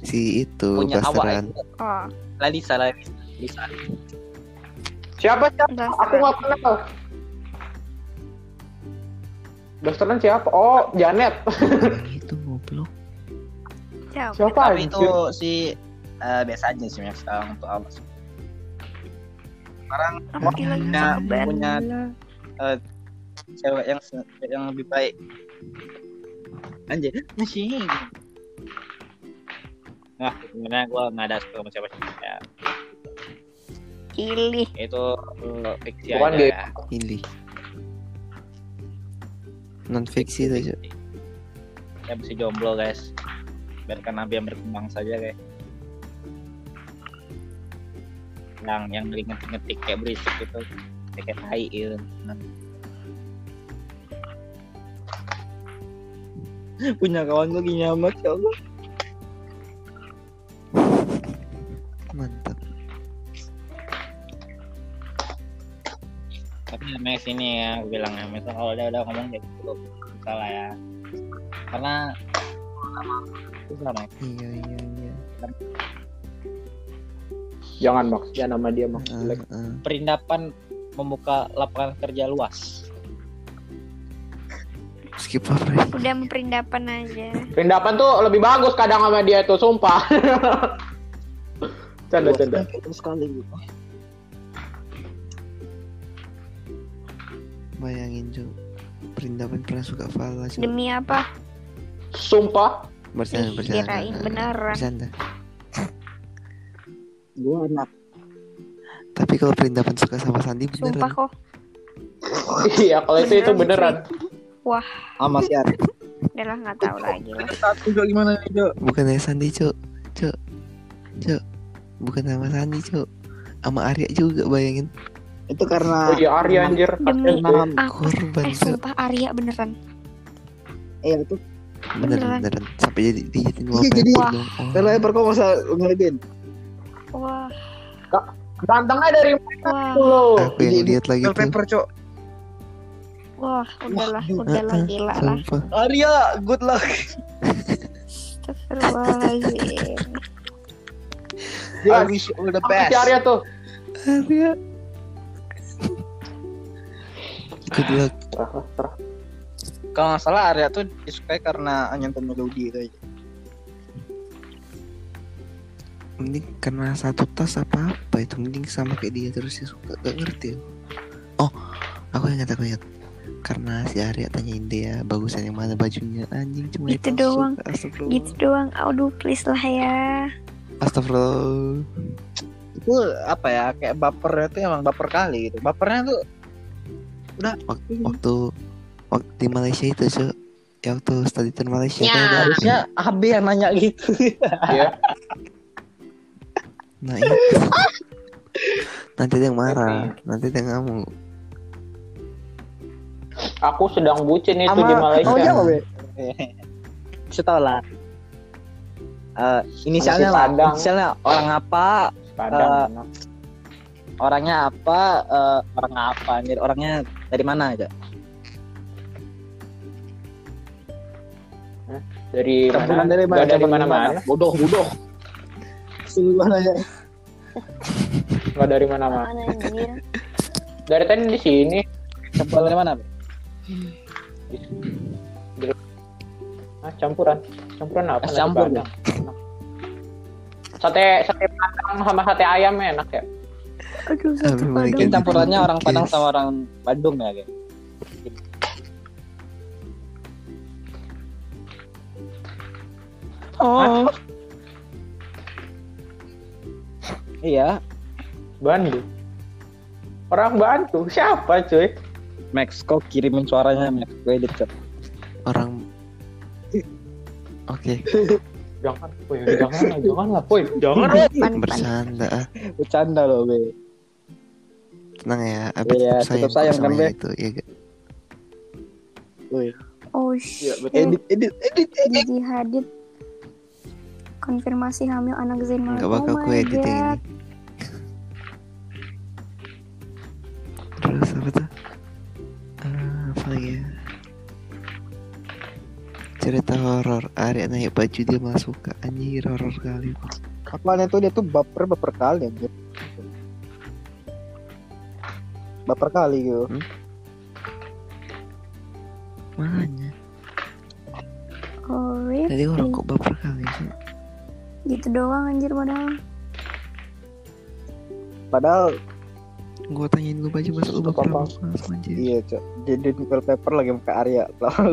Si itu Punya blasteran. Oh, Lalisa, Lalisa. Lalisa. Siapa siapa? Aku nggak kenal. Blasteran siapa? Oh, Janet. Itu goblok. Siapa? Siapa Tapi itu si eh, biasa aja sih Max sekarang untuk awas. Sekarang Aku lagi punya punya eh, cewek yang yang lebih baik. Anjir, masih. Nah, sebenarnya gue nggak ada sama siapa ya. Pilih. Itu eh, fiksi Bukan aja game. ya. Pilih. Non fiksi itu aja. Saya mesti jomblo guys. Biarkan Nabi yang berkembang saja guys. Yang yang dari ngetik-ngetik kayak berisik gitu. Kayak tai gitu. Punya kawan gue gini amat ya Allah. Mantap. Namanya sini ya, gue bilang ya. Misal kalau dia udah ngomong kayak gitu, salah ya. Karena susah Max. Iya iya iya. Jangan Max, jangan nama dia Max. Jelek. ah. Perindapan membuka lapangan kerja luas. Skip bray. Udah memperindapan aja. Perindapan tuh lebih bagus kadang sama dia tuh, sumpah. canda canda. sekali gitu. Bayangin Jo. Perindapan pernah suka Fala. Demi apa? Sumpah. Bercanda Ih, bercanda. kirain beneran. Bercanda. Gue enak. Tapi kalau perindapan suka sama Sandi Sumpah beneran. kok. Iya, kalau itu itu beneran. Sama si Ari. Udah lah nggak tahu lagi lah. Satu Jo gimana nih Jo? Bukan dari Sandi Cok. Cok. Cok. Bukan sama Sandi Cok. Sama Arya juga bayangin. Itu karena Oh iya, Arya anjir. Demi aku. Korban Eh sumpah Arya beneran. Iya itu. Beneran beneran. beneran. Sampai jadi Iya, wallpaper jadi- dong. Oh. Kalau Ever kok masa ngeliatin? Wah, Gantengnya dari mana wah, lo? Aku yang lihat lagi tuh. Wallpaper Cok. wah, udahlah, udahlah Ah, ah, gila lah. Arya, good luck. Astagfirullahaladzim. I wish you all the best. Arya tuh? Arya. Good luck. Serah, serah. Kalau nggak salah Arya tuh disukai karena nyentuh melodi itu aja. Mending karena satu tas apa apa itu mending sama kayak dia terus dia suka gak ngerti. Oh, aku ingat aku ingat. karena si Arya tanyain dia bagusan yang mana bajunya anjing cuma Gitu itu doang. Gitu doang. Aduh, please lah ya. Astagfirullah. itu apa ya kayak bapernya tuh emang baper kali gitu bapernya tuh Wak- waktu waktu di Malaysia itu cuy ya waktu study tour Malaysia ya. ada. Harusnya AB yang nanya gitu. Iya. nah itu nanti dia yang marah nanti dia ngamuk. Aku sedang bucin itu Sama- di Malaysia. kamu jawab ya Bisa tau lah. Eh, inisialnya si lah inisialnya orang apa? Padang. Anak. Orangnya apa eh, orang apa jadi orangnya dari mana aja dari Campuran mana? dari mana dari mana-mana. bodoh bodoh Sungguh nanya Enggak dari mana-mana. Mana anjir? Dari tadi di sini. campuran dari mana Be? Ah, campuran. Campuran apa? Nasi campur. Sate sate padang sama sate ayam enak ya. Aduh, satu Mungkin padang. campurannya orang. Padang sama orang Bandung ya kayak Oh. iya Bandung. Orang Bandung siapa cuy? Max kok kirimin suaranya Max gue edit Cok. orang oke Jangan, poy, jangan lah, jangan lah, poy, jangan. Bercanda ah. bercanda loh Be tenang ya abis Iya, tetap sayang, sayang kan, Be? itu ya gak? Wih, Oh, iya, shit. edit edit edit edit. Gigi Hadid. Konfirmasi hamil anak Zain Malik. nggak bakal oh gue edit yang ini terus apa tuh? Ah, apa lagi ya? Cerita horor. Arya naik baju dia malah suka anjir horor kali apaan itu? Dia tuh baper baper kali anjir baper kali gitu makanya Oh, rip. tadi orang kok baper kali sih Gitu doang anjir padahal. padahal gue tanyain lu baju masa lu baper langsung anjir? Iya cok. Jadi wallpaper lagi muka Arya.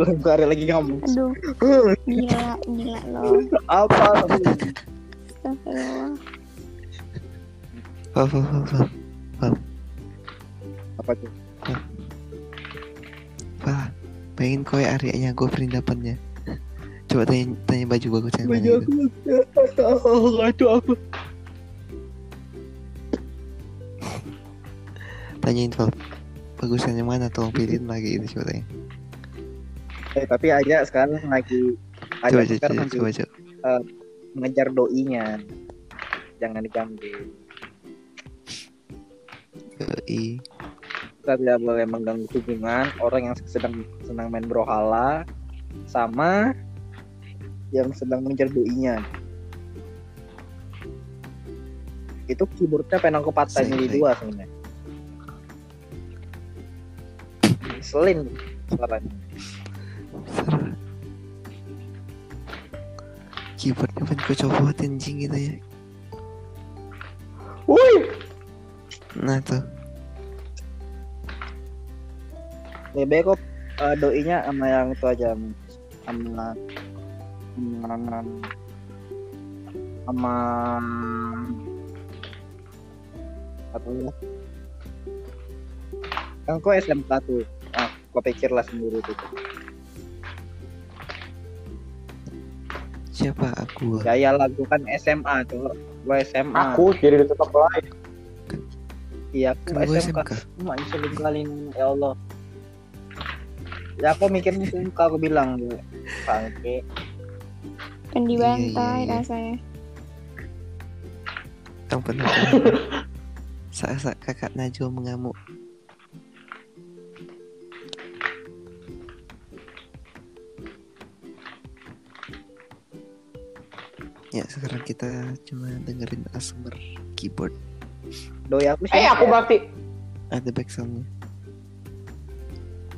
Muka Arya lagi ngomong Aduh, gila, gila loh. apa? Astagfirullah. Fal, fal, fal, fal. Apa tuh? Fal, pengen kowe Aryanya gue perindapannya coba tanya tanya baju bagus yang mana gitu. itu apa. Tanyain Fal bagusan yang mana tolong pilihin lagi itu coba tanya. Eh tapi aja sekarang lagi coba Arya coba sekarang coba, lagi coba, coba. mengejar doinya. Jangan diganggu. Yoi. Kita tidak boleh mengganggu hubungan orang yang sedang senang main brohala sama yang sedang mengejar doinya itu keyboardnya pengen aku patahin sing. dua sebenarnya. Selin suaranya. Keyboardnya pengen gue copotin anjing gitu ya. Wih, nah tuh lebih baik kok eh, doinya sama yang itu aja sama sama sama apa ya? Kan kok SMK tuh? Ah kau pikir lah sendiri tuh. Siapa? Aku. Gaya lagu kan SMA tuh gua SMA aku jadi tetap lain. iya aku gue SMK SMK kali ya Allah ya aku mikirnya SMK aku bilang gue bangke. Dan dibantai Iya, iya, iya. rasanya. ampun ampun saat kakak Najwa mengamuk. Ya sekarang kita cuma dengerin ASMR keyboard. Doi aku sih. Eh, aku berarti ada backsoundnya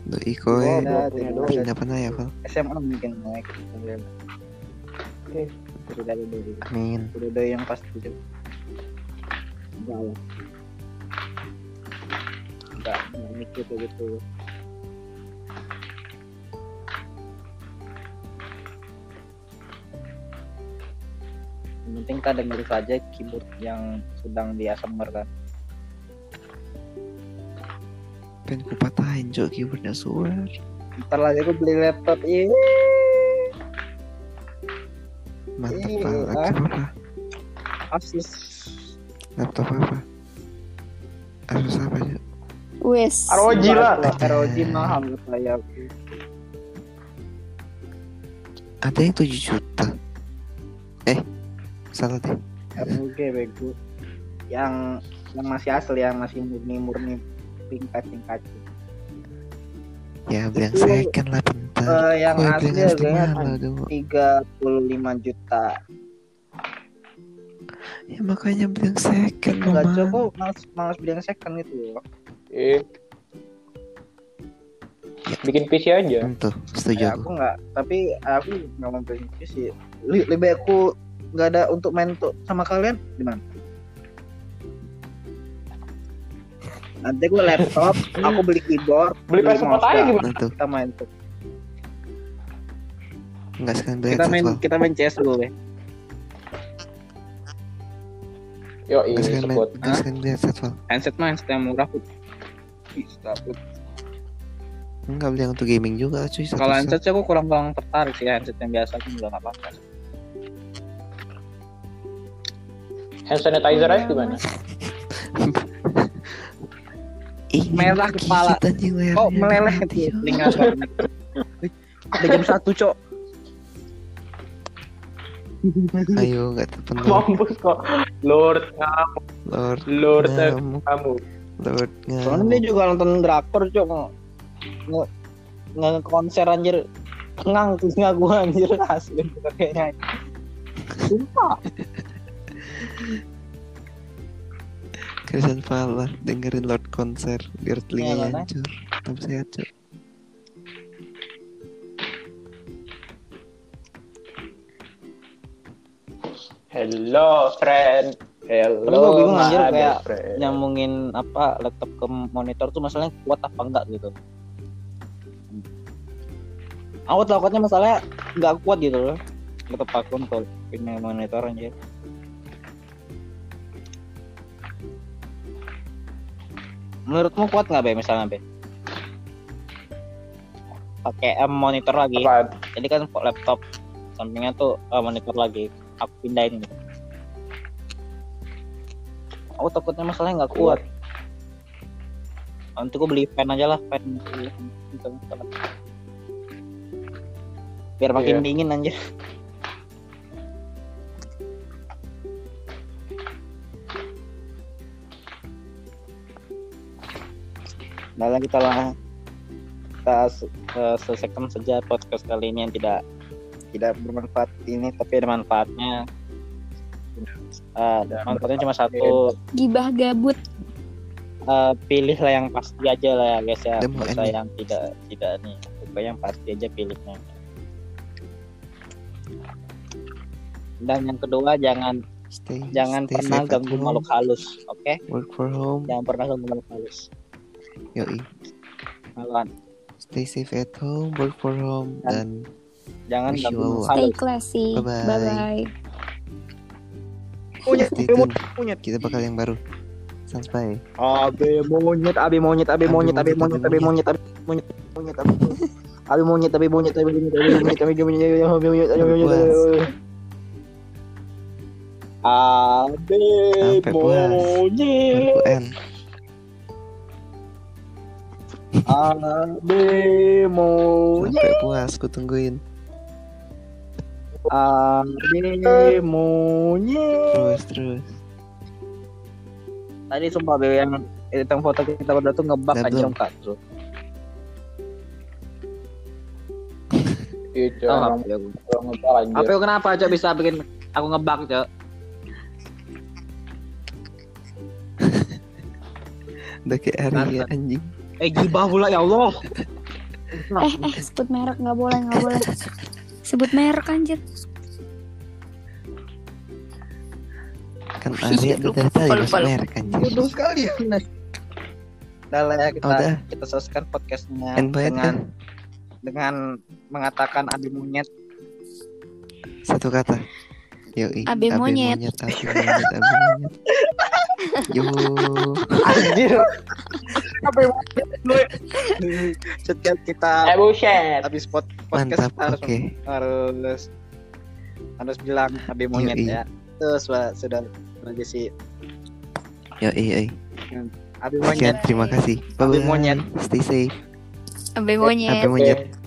untuk Iko ya. Pindah pernah ya, Val? SMA mungkin ya, naik. Oke, kudu dari doi. Amin. Kudu doi yang pasti itu. Enggak. Enggak, enggak mikir gitu. Yang penting kita dengerin saja keyboard yang sedang diassember kan pengen ku patahin cok keyboardnya suar ntar lagi aku beli laptop iya mantap Iya, pak. Ah. laptop apa? Asus. Laptop apa? Asus apa cok Wes. ROG lah. ROG mahal saya. Ada yang 7 juta. Eh salah deh. ROG bego. Yang yang masih asli yang masih murni murni tingkat tingkat ya Itu- second lah bentar. Eh, yang Kok asli harganya dong 35 juta. Ya makanya beli yang second enggak cukup malas malas beli yang second itu. Loh Eh. Bikin PC aja. Hmm, tuh setuju ya, aku. aku nggak tapi aku nggak mau beli PC. Le- lebih aku nggak ada untuk main tuh sama kalian gimana nanti gue laptop aku beli keyboard Beli PS4 mouse, aja gimana? Tuh kita main tuh nggak sekalian beli kita headset main kita main CS dulu ya Yo, ini support. nggak sekalian beli headset Val. handset mah handset yang murah put Bisa, Put. nggak beli yang untuk gaming juga cuy kalau set. handset sih aku kurang kurang tertarik sih handset yang biasa pun juga nggak apa-apa Hand sanitizer aja gimana? Ih, Merah kepala. anjing lehernya oh meleleh telinga ada jam satu cok. Ayo nggak terpenuh Mampus kok. Lord kamu, Lord Lord ngamuk kamu. Lord soalnya dia juga nonton drakor cok. Nge nge konser anjir. Ngang telinga gua anjir. Asli kayaknya. Sumpah Christian Fala dengerin Lord konser biar telinganya mana? hancur tetap sehat cok Hello, friend. Hello, Tapi gua bingung, my anjir, kayak friend. nyambungin apa laptop ke monitor tuh masalahnya kuat apa enggak gitu aku takutnya masalahnya nggak kuat gitu loh laptop aku untuk punya monitor anjir menurutmu kuat nggak be misalnya be? Pakai em monitor lagi. Apaan? jadi kan laptop sampingnya tuh eh, monitor lagi. Aku pindahin. Gitu aku takutnya masalahnya nggak kuat. Nanti gue beli fan aja lah fan biar makin Iya. dingin anjir Nah, kita lah. Kita eh, selesaikan saja podcast kali ini yang tidak tidak bermanfaat ini tapi ada manfaatnya. Eh, manfaatnya cuma satu. Gibah gabut. eh, pilihlah yang pasti aja lah ya. Guys ya end yang tidak tidak nih. Pokoknya yang pasti aja pilihnya. Dan yang kedua jangan stay jangan stay pernah ganggu makhluk halus oke? Work for home. Jangan pernah ganggu makhluk halus Yoi. Maluan. Stay safe at home, work from home, dan, dan jangan wish Stay classy. Bye bye. bye, -bye. Monyet, monyet, monyet. Kita bakal yang baru. Sampai. abi monyet, abi monyet, abi monyet, abi monyet, abi monyet, abi monyet, monyet, abi monyet. Abi monyet, abi monyet, abi monyet, abi monyet, abi monyet, abi monyet, abi monyet. Abe monyet. Monyet sampai puas ku tungguin. Abe monyet terus terus. Tadi sumpah be yang editan foto kita berdua tuh ngebak dong kak. Itu orang ngebal anjir. Apa kenapa cok bisa bikin aku ngebak cok? udah kayak hari ya anjing Eh gibah pula ya Allah. Eh eh sebut merek nggak boleh nggak boleh. Sebut merek anjir. kan lupa, udah tadi lupa. merek anjing Bodoh sekali ya. Udah lah ya kita Oh, udah kita selesaikan podcastnya point dengan kan dengan mengatakan adu monyet satu kata Yoi, Abe monyet. monyet, abe monyet, abe monyet. Yo, Anjir. Setiap kita Eh habis pod podcast mantap. harus Oke, harus harus bilang abi monyet Yoi. ya. Terus sudah lagi sih yoi, yoi. abi Sekian, monyet. terima kasih. Abe Bye-bye. monyet. Stay safe. Abe monyet. Abe monyet. Oke.